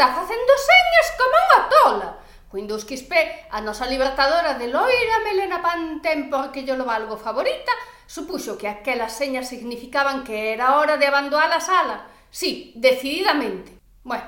está facendo señas como unha tola. Windows Quispe, a nosa libertadora de loira melena pantén porque yo lo valgo favorita, supuxo que aquelas señas significaban que era hora de abandonar a sala. Sí, decididamente. Bueno,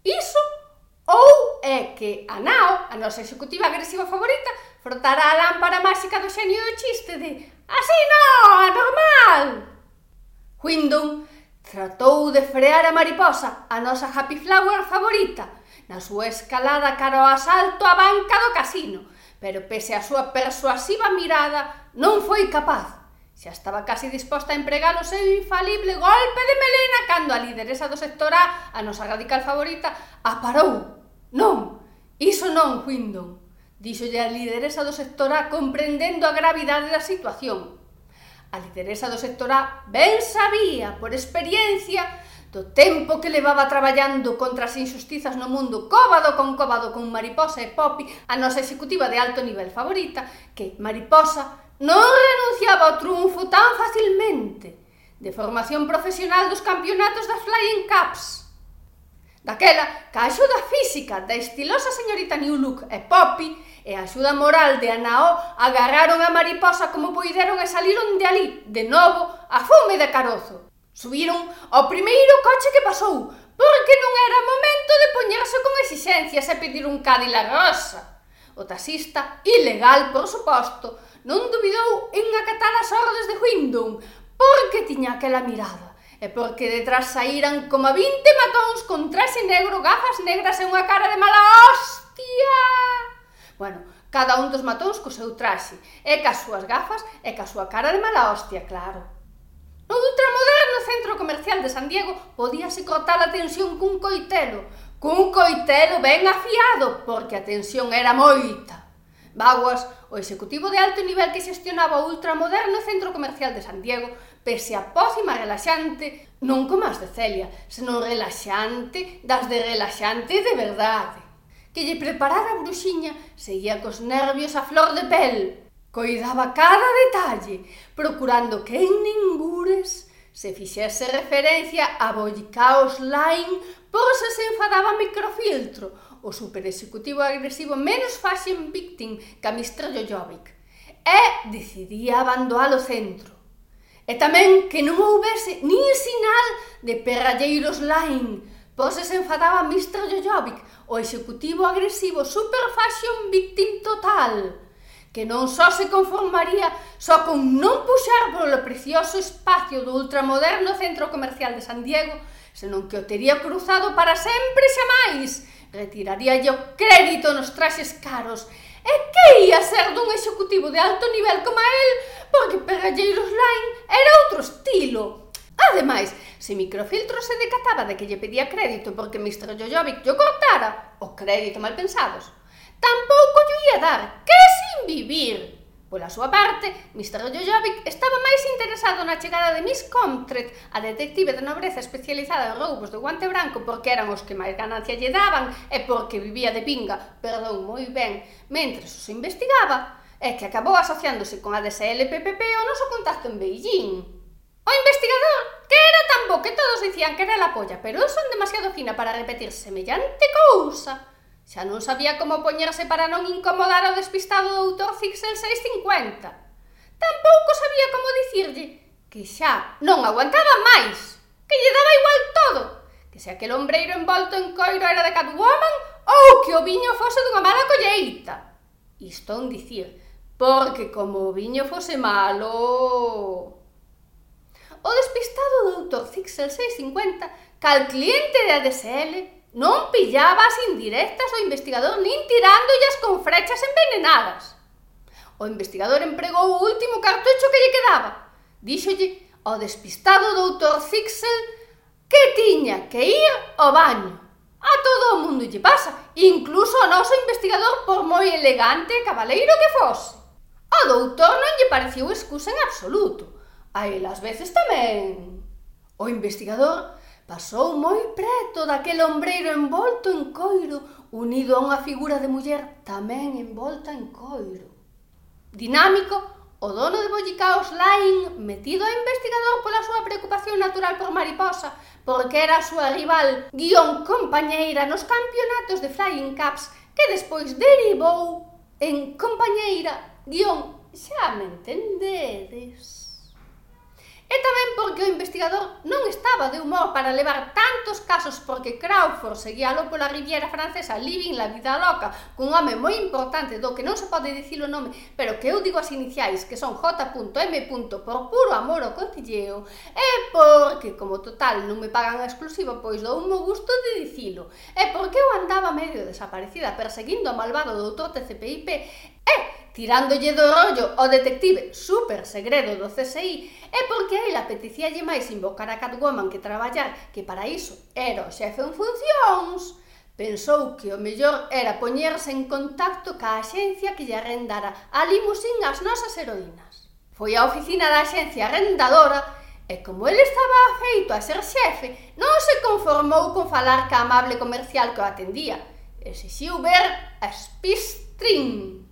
iso ou é que a Nao, a nosa executiva agresiva favorita, frotará a lámpara máxica do xenio do chiste de «Así non, normal!» Windom Tratou de frear a mariposa, a nosa happy flower favorita, na súa escalada cara ao asalto á banca do casino, pero pese a súa persuasiva mirada non foi capaz. Xa estaba casi disposta a empregar o seu infalible golpe de melena cando a lideresa do sector A, a nosa radical favorita, a parou. Non, iso non, Windon, díxolle a lideresa do sector A comprendendo a gravidade da situación. A lideresa do sector A ben sabía, por experiencia, do tempo que levaba traballando contra as injustizas no mundo cóbado con cóbado con Mariposa e Poppy, a nosa executiva de alto nivel favorita, que Mariposa non renunciaba ao triunfo tan facilmente de formación profesional dos campeonatos das Flying Cups. Daquela, ca axuda física da estilosa señorita New Look e Poppy, e a axuda moral de Anao agarraron a mariposa como poideron e saliron de ali, de novo, a fume de carozo. Subiron ao primeiro coche que pasou, porque non era momento de poñerse con exixencias e pedir un Cadillac rosa. O taxista, ilegal por suposto, non dubidou en acatar as ordes de Windom, porque tiña aquela mirada e porque detrás saíran como 20 matóns con traxe negro, gafas negras e unha cara de mala hostia. Bueno, cada un dos matóns co seu traxe, e cas súas gafas e ca súa cara de mala hostia, claro. No ultramoderno centro comercial de San Diego podíase cortar a tensión cun coitelo, cun coitelo ben afiado, porque a tensión era moita. Baguas, o executivo de alto nivel que xestionaba o ultramoderno centro comercial de San Diego, pese a pócima relaxante, non comas de Celia, senón relaxante das de relaxante de verdade que lle preparara a bruxiña seguía cos nervios a flor de pel. Coidaba cada detalle, procurando que en ningures se fixese referencia a Boicaos Line por se se enfadaba microfiltro, o superexecutivo agresivo menos fashion victim que a Mr. Jojovic, e decidía abandoar o centro. E tamén que non houvese nin sinal de perralleiros Line, Poses enfadaba a Mr. Jojovic o executivo agresivo super fashion victim total, que non só se conformaría só con non puxar polo precioso espacio do ultramoderno centro comercial de San Diego, senón que o tería cruzado para sempre xa máis, retiraría o crédito nos traxes caros, e que ia ser dun executivo de alto nivel como el, porque Pegalleiros Line era outro estilo, Ademais, se microfiltro se decataba de que lle pedía crédito porque Mr. Jojovic yo cortara, o crédito mal pensados, tampouco lle ia dar, que sin vivir. Pola súa parte, Mr. Jojovic estaba máis interesado na chegada de Miss Comtret, a detective de nobreza especializada en roubos do guante branco porque eran os que máis ganancia lle daban e porque vivía de pinga, perdón moi ben, mentres os investigaba, e que acabou asociándose con a DSLPPP o noso contacto en Beijing. O investigador, que era tan bo que todos dicían que era la polla, pero eu son demasiado fina para repetir semellante cousa. Xa non sabía como poñerse para non incomodar ao despistado doutor Fixel 650. Tampouco sabía como dicirlle que xa non aguantaba máis, que lle daba igual todo, que se aquel ombreiro envolto en coiro era de Catwoman ou que o viño fose dunha mala colleita. Isto un dicir, porque como o viño fose malo o despistado doutor Zixel 650 cal cliente de ADSL non pillaba as indirectas ao investigador nin tirándollas con frechas envenenadas. O investigador empregou o último cartucho que lle quedaba. Díxolle ao despistado doutor Zixel que tiña que ir ao baño. A todo o mundo lle pasa, incluso ao noso investigador por moi elegante e cabaleiro que fose. Ao doutor non lle pareciu excusa en absoluto. Hai las veces tamén. O investigador pasou moi preto daquele ombreiro envolto en coiro, unido a unha figura de muller tamén envolta en coiro. Dinámico, o dono de Bollicaos Lain metido a investigador pola súa preocupación natural por mariposa, porque era a súa rival guión compañeira nos campeonatos de Flying Cups, que despois derivou en compañeira guión xa me entendedes. E tamén porque o investigador non estaba de humor para levar tantos casos porque Crawford seguía pola Riviera Francesa Living la vida loca cun home moi importante do que non se pode dicir o nome, pero que eu digo as iniciais que son J.M. por puro amor ao cotilleo e porque, como total non me pagan a exclusiva, pois dou un gusto de dicilo e porque eu andaba medio desaparecida perseguindo o malvado doutor TCPIP E, tirándolle do rollo ao detective super segredo do CSI, é porque a ela peticíalle máis invocar a Catwoman que traballar, que para iso era o xefe en funcións, Pensou que o mellor era poñerse en contacto ca axencia que lle arrendara a limusín as nosas heroínas. Foi á oficina da axencia arrendadora e como ele estaba afeito a ser xefe, non se conformou con falar ca amable comercial que o atendía. Exixiu ver a Spistrin.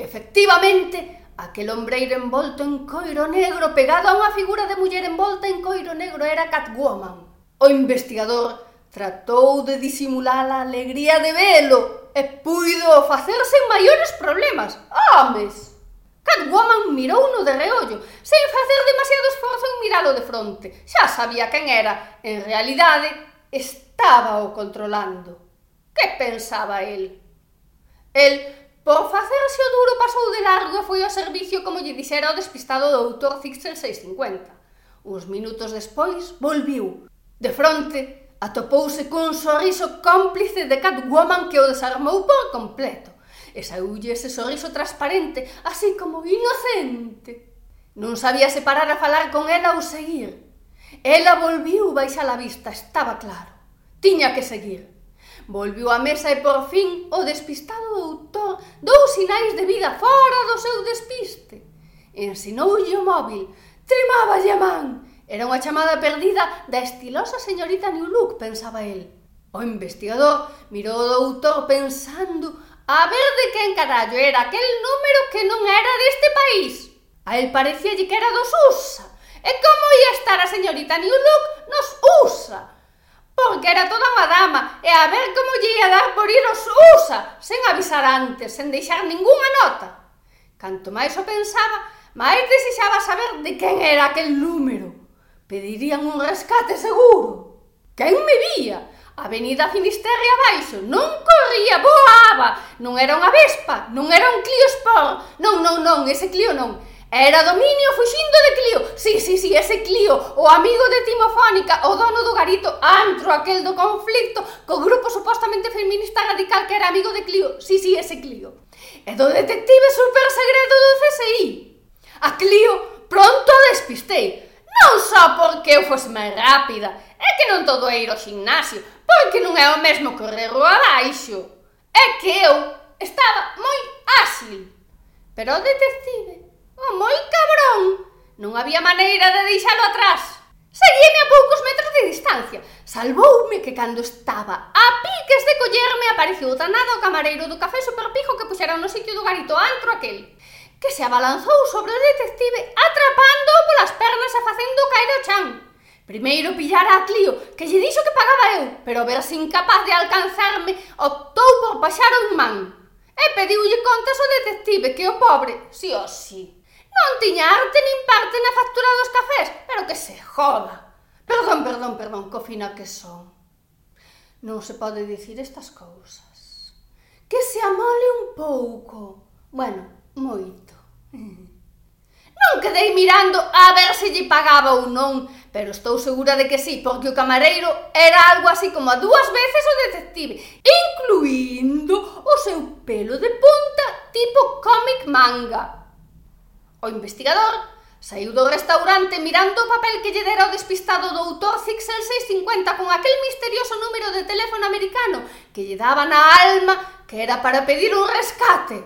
Efectivamente, aquel hombreiro envolto en coiro negro pegado a unha figura de muller envolta en coiro negro era Catwoman. O investigador tratou de disimular a alegría de velo e puido facerse en maiores problemas. Homes! Catwoman mirou no de reollo, sen facer demasiado esforzo en miralo de fronte. Xa sabía quen era. En realidade, estaba o controlando. Que pensaba el? El Por facerse o duro pasou de largo e foi ao servicio como lle dixera o despistado doutor Fixer 650. Uns minutos despois volviu. De fronte, atopouse cun sorriso cómplice de Catwoman que o desarmou por completo. E saúlle ese sorriso transparente, así como inocente. Non sabía separar a falar con ela ou seguir. Ela volviu baixa a vista, estaba claro. Tiña que seguir. Volviu á mesa e por fin o despistado doutor dou sinais de vida fora do seu despiste. Ensinoulle o móvil, tremáballe a man. Era unha chamada perdida da estilosa señorita New Look, pensaba el. O investigador mirou o doutor pensando a ver de quen carallo era aquel número que non era deste país. A el parecía que era dos USA. E como ia estar a señorita New Look nos USA? porque era toda unha dama, e a ver como lle ia dar por ir os USA, sen avisar antes, sen deixar ningunha nota. Canto máis o pensaba, máis desexaba saber de quen era aquel número. Pedirían un rescate seguro. Quen me vía? A Avenida Finisterre abaixo, non corría, voaba, non era unha vespa, non era un Clio Sport, non, non, non, ese Clio non, Era dominio fuxindo de Clio. Sí, sí, sí, ese Clio, o amigo de Timofónica, o dono do garito, antro aquel do conflicto, co grupo supostamente feminista radical que era amigo de Clio. Sí, sí, ese Clio. E do detective super segredo do CSI. A Clio pronto a despistei. Non só porque eu fose máis rápida, é que non todo é ir ao gimnasio, porque non é o mesmo correr o abaixo. É que eu estaba moi ágil. Pero o detective Oh, moi cabrón! Non había maneira de deixalo atrás. Seguíme a poucos metros de distancia. Salvoume que cando estaba a piques de collerme apareceu danado o camareiro do café superpijo que puxera no sitio do garito antro aquel que se abalanzou sobre o detective atrapando polas pernas e facendo caer o chan. Primeiro pillara a Clio, que lle dixo que pagaba eu, pero verse incapaz de alcanzarme, optou por baixar un man. E pediulle contas ao detective que o pobre, si o si, Non tiña arte nin parte na factura dos cafés, pero que se joda. Perdón, perdón, perdón, cofina que son. Non se pode dicir estas cousas. Que se amole un pouco. Bueno, moito. Mm. Non quedei mirando a ver se lle pagaba ou non, pero estou segura de que sí, porque o camareiro era algo así como a dúas veces o detective, incluindo o seu pelo de punta tipo comic manga. O investigador saiu do restaurante mirando o papel que lle dera o despistado doutor Zixel 650 con aquel misterioso número de teléfono americano que lle daba na alma que era para pedir un rescate.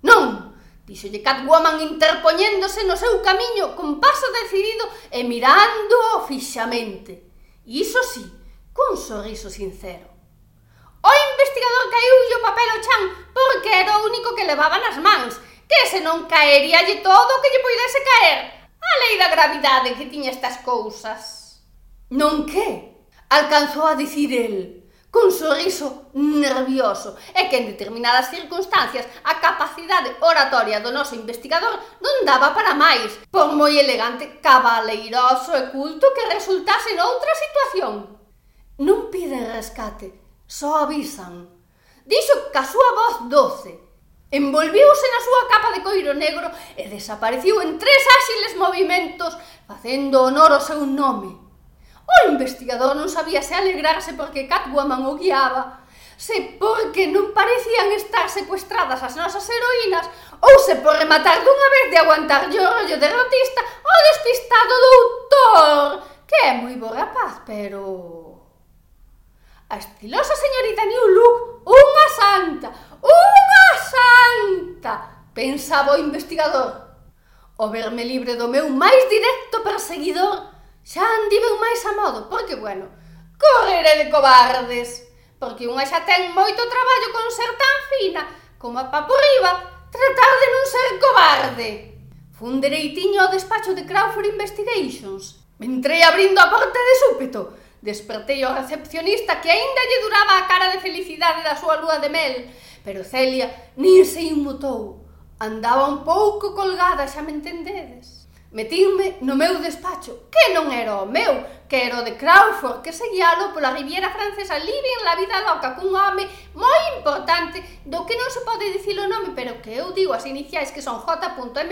Non, dixolle Catwoman interpoñéndose no seu camiño con paso decidido e mirando fixamente. Iso sí, cun sorriso sincero. O investigador caiu o papel ao chan porque era o único que levaba nas mans que se non caeríalle todo o que lle poidese caer a lei da gravidade que tiña estas cousas. Non que? Alcanzou a dicir el, cun sorriso nervioso, e que en determinadas circunstancias a capacidade oratoria do noso investigador non daba para máis, por moi elegante, cabaleiroso e culto que resultase noutra situación. Non piden rescate, só avisan. Dixo que a súa voz doce, Envolviuse na súa capa de coiro negro e desapareciu en tres áxiles movimentos facendo honor ao seu nome. O investigador non sabía se alegrarse porque Catwoman o guiaba, se porque non parecían estar secuestradas as nosas heroínas ou se por rematar dunha vez de aguantar o rollo derrotista o despistado doutor, que é moi bo rapaz, pero... A estilosa señorita New Look, unha santa, pensaba o investigador. O verme libre do meu máis directo perseguidor, xa andiven máis a modo, porque, bueno, correré de cobardes, porque unha xa ten moito traballo con ser tan fina como a papurriba tratar de non ser cobarde. Fun dereitiño ao despacho de Crawford Investigations. Me entrei abrindo a porta de súpeto. Despertei ao recepcionista que aínda lle duraba a cara de felicidade da súa lúa de mel, pero Celia nin se inmutou. Andaba un pouco colgada, xa me entendedes. Metinme no meu despacho, que non era o meu, que era o de Crawford, que seguíalo pola Riviera Francesa libre en la vida loca cun home moi importante do que non se pode dicir o nome, pero que eu digo as iniciais que son J.M.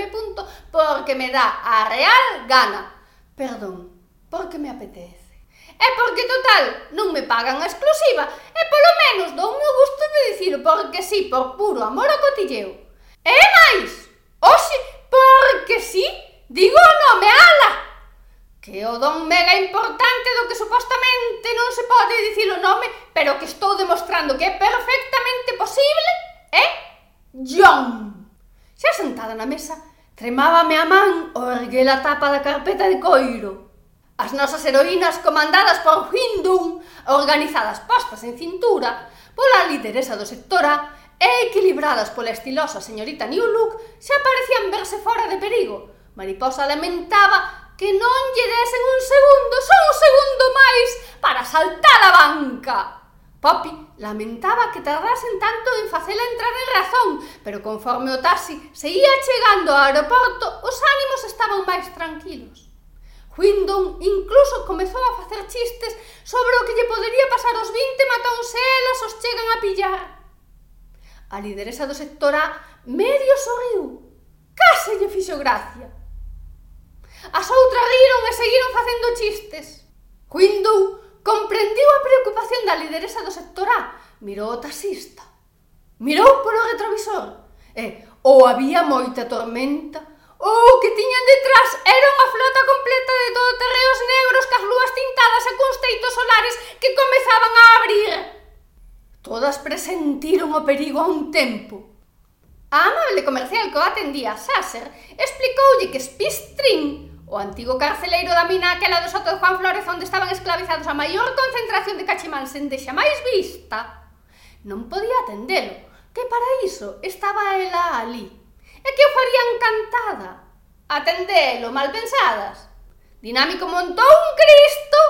porque me dá a real gana. Perdón, porque me apetece. É porque, total, non me pagan a exclusiva e polo menos dou o meu gusto de dicilo porque sí, por puro amor ao cotilleo. E máis, hoxe, porque sí, digo o nome ala, que o don mega importante do que supostamente non se pode dicir o nome, pero que estou demostrando que é perfectamente posible, é John. Xa sentada na mesa, tremábame a man o erguer a tapa da carpeta de coiro. As nosas heroínas comandadas por Windum, organizadas postas en cintura, pola lideresa do sector A, e equilibradas pola estilosa señorita New Look, xa parecían verse fora de perigo. Mariposa lamentaba que non lle desen un segundo, só un segundo máis, para saltar a banca. Poppy lamentaba que tardasen tanto en facela entrar en razón, pero conforme o taxi se ia chegando ao aeroporto, os ánimos estaban máis tranquilos. Windon incluso comezou a facer chistes sobre o que lle podería pasar os 20 matóns se elas os chegan a pillar. A lideresa do sector A medio sorriu. Case lle fixo gracia. As outras riron e seguiron facendo chistes. Quindou comprendiu a preocupación da lideresa do sector A. Mirou o taxista. Mirou polo retrovisor. E ou había moita tormenta ou que tiñan detrás era unha flota completa de todo terreos negros cas lúas tintadas e cuns teitos solares que comezaban a abrir. Todas presentiron o perigo a un tempo. A amable comercial que o atendía Sasser explicoulle que Spistrin, o antigo carceleiro da mina aquela do Soto de Juan Flores onde estaban esclavizados a maior concentración de cachimansen de xamais vista, non podía atendelo, que para iso estaba ela ali, e que o faría encantada. Atendelo, malpensadas. Dinámico montou un Cristo.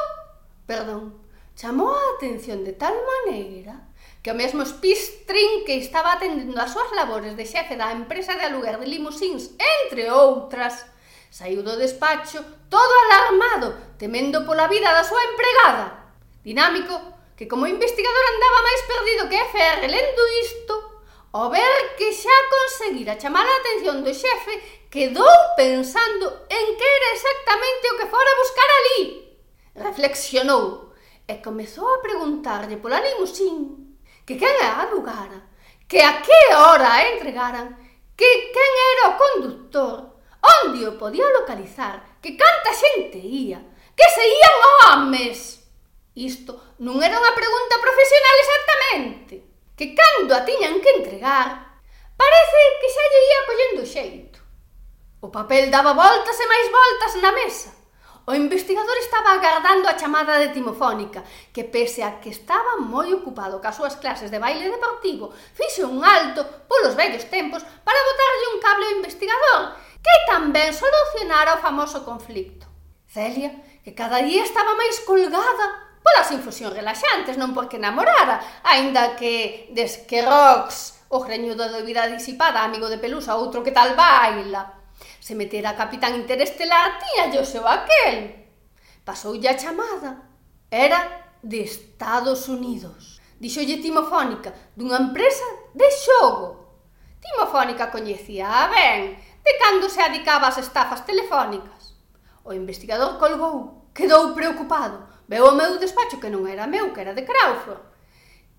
Perdón, chamou a atención de tal maneira que o mesmo Spistrin que estaba atendendo as súas labores de xefe da empresa de aluguer de limusins, entre outras, saiu do despacho todo alarmado, temendo pola vida da súa empregada. Dinámico, que como investigador andaba máis perdido que FR lendo isto, ao ver que xa conseguira chamar a atención do xefe, quedou pensando en que era exactamente o que fora buscar ali. Reflexionou e comezou a preguntarlle pola limusín que quen adugara, que a que hora a entregaran, que quen era o conductor, onde o podía localizar, que canta xente ía, que se ían homes. Isto non era unha pregunta profesional exactamente, que cando a tiñan que entregar, parece que xa lle ia collendo xeito. O papel daba voltas e máis voltas na mesa, O investigador estaba agardando a chamada de timofónica, que pese a que estaba moi ocupado cas súas clases de baile deportivo, fixe un alto polos vellos tempos para botarlle un cable ao investigador, que tamén solucionara o famoso conflicto. Celia, que cada día estaba máis colgada polas infusións relaxantes, non porque namorara, aínda que desque Rox, o greñudo de vida disipada, amigo de Pelusa, outro que tal baila, Se metera a Capitán Interestelar tía o seu aquel. Pasoulle a chamada. Era de Estados Unidos. Dixolle Timofónica dunha empresa de xogo. Timofónica coñecía ben de cando se adicaba ás estafas telefónicas. O investigador colgou, quedou preocupado, veu o meu despacho que non era meu, que era de Crawford.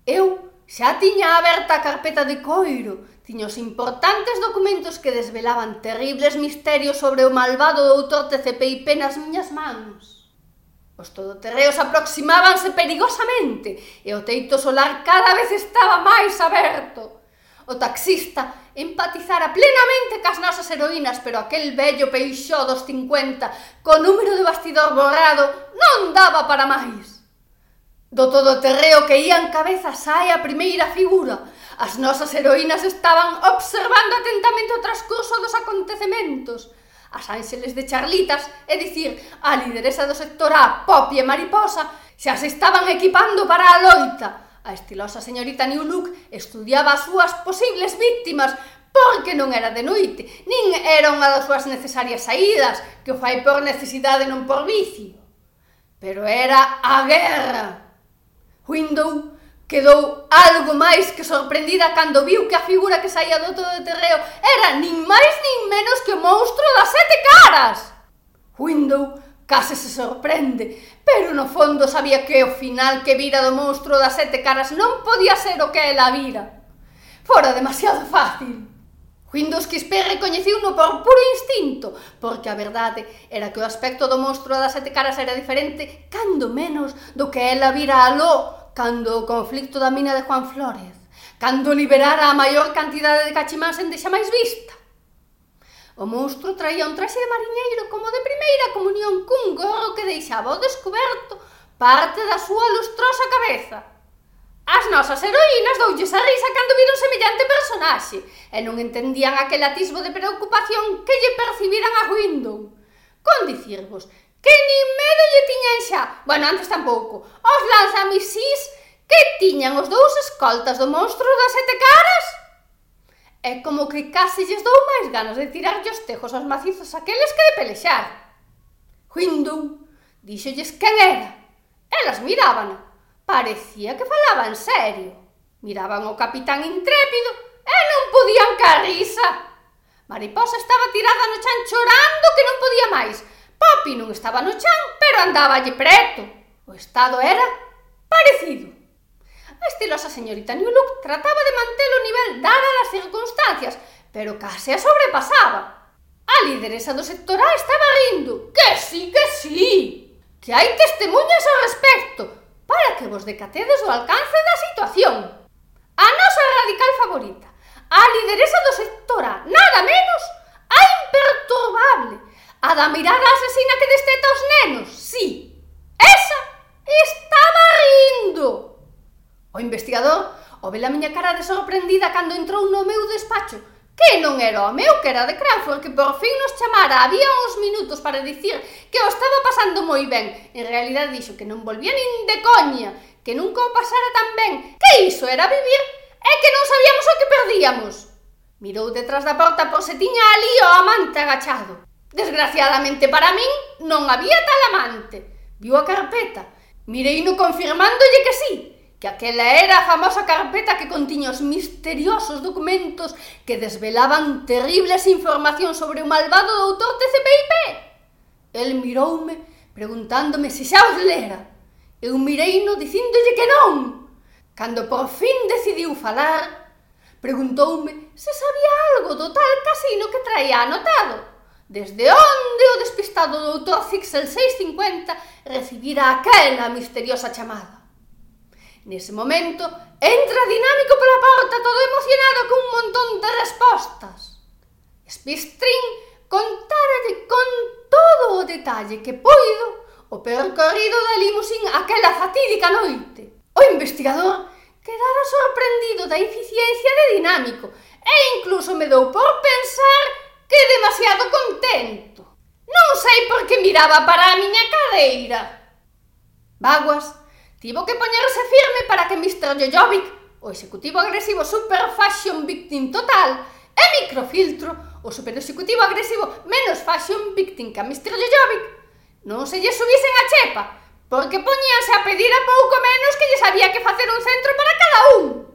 Eu Xa tiña aberta a carpeta de coiro, tiña os importantes documentos que desvelaban terribles misterios sobre o malvado doutor TCPIP nas miñas mans. Os todoterreos aproximábanse perigosamente e o teito solar cada vez estaba máis aberto. O taxista empatizara plenamente cas nosas heroínas, pero aquel vello peixó dos 50 co número de bastidor borrado non daba para máis. Do todo terreo que ían cabeza sae a primeira figura. As nosas heroínas estaban observando atentamente o transcurso dos acontecementos. As ángeles de charlitas, é dicir, a lideresa do sector A, Poppy e Mariposa, xa se estaban equipando para a loita. A estilosa señorita New Look estudiaba as súas posibles víctimas porque non era de noite, nin era unha das súas necesarias saídas, que o fai por necesidade non por vicio. Pero era a guerra. Window quedou algo máis que sorprendida cando viu que a figura que saía do todo de terreo era nin máis nin menos que o monstro das sete caras. Window case se sorprende, pero no fondo sabía que o final que vira do monstro das sete caras non podía ser o que ela vira. Fora demasiado fácil. Windows Quispe recoñeciuno por puro instinto, porque a verdade era que o aspecto do monstro das sete caras era diferente cando menos do que ela vira aló Cando o conflicto da mina de Juan Flores, cando liberara a maior cantidade de cachimáns en deixa máis vista. O monstro traía un traxe de mariñeiro como de primeira comunión cun gorro que deixaba ao descoberto parte da súa lustrosa cabeza. As nosas heroínas doulles a risa cando viron semellante personaxe e non entendían aquel atisbo de preocupación que lle percibiran a Window. Con dicirvos que nin medo lle tiñan xa, bueno, antes tampouco, os lanzamisís que tiñan os dous escoltas do monstro das sete caras. É como que case lles dou máis ganas de tirarlle os tejos aos macizos aqueles que de pelexar. Huindou, díxolles quen era. Elas miraban. Parecía que falaba en serio. Miraban o capitán intrépido e non podían ca risa. Mariposa estaba tirada no chan chorando que non podía máis Papi non estaba no chan, pero andaballe preto. O estado era parecido. A estilosa señorita New Look trataba de manter o nivel dada das circunstancias, pero case a sobrepasaba. A lideresa do sector A estaba rindo. Que sí, que sí! Que hai testemunhas ao respecto para que vos decatedes o alcance da situación. A nosa radical favorita, a lideresa do sector A, nada menos, a imperturbable, A da mirada asesina que desteta os nenos, sí. Esa estaba rindo. O investigador o ve a miña cara de sorprendida cando entrou no meu despacho, que non era o meu, que era de Crawford, que por fin nos chamara. Había uns minutos para dicir que o estaba pasando moi ben. En realidad dixo que non volvía nin de coña, que nunca o pasara tan ben, que iso era vivir e que non sabíamos o que perdíamos. Mirou detrás da porta por se tiña ali o amante agachado. Desgraciadamente para min non había tal amante. Viu a carpeta. Mireino confirmándolle que sí, que aquela era a famosa carpeta que contiña os misteriosos documentos que desvelaban terribles informacións sobre o malvado doutor TCPIP. El miroume preguntándome se xa os lera. Eu mireino dicíndolle que non. Cando por fin decidiu falar, preguntoume se sabía algo do tal casino que traía anotado. Desde onde o despistado doutor Fixel 650 recibira aquela misteriosa chamada. Nese momento, entra dinámico pola porta todo emocionado con un montón de respostas. Spistrin contáralle con todo o detalle que poido o percorrido da limusín aquela fatídica noite. O investigador quedara sorprendido da eficiencia de dinámico e incluso me dou por pensar que demasiado contento. Non sei por que miraba para a miña cadeira. Baguas tivo que poñerse firme para que Mr. Jojovic, o executivo agresivo super fashion victim total, e microfiltro, o super executivo agresivo menos fashion victim que a Mr. Jojovic, non se lle subisen a chepa, porque poñíanse a pedir a pouco menos que lles había que facer un centro para cada un.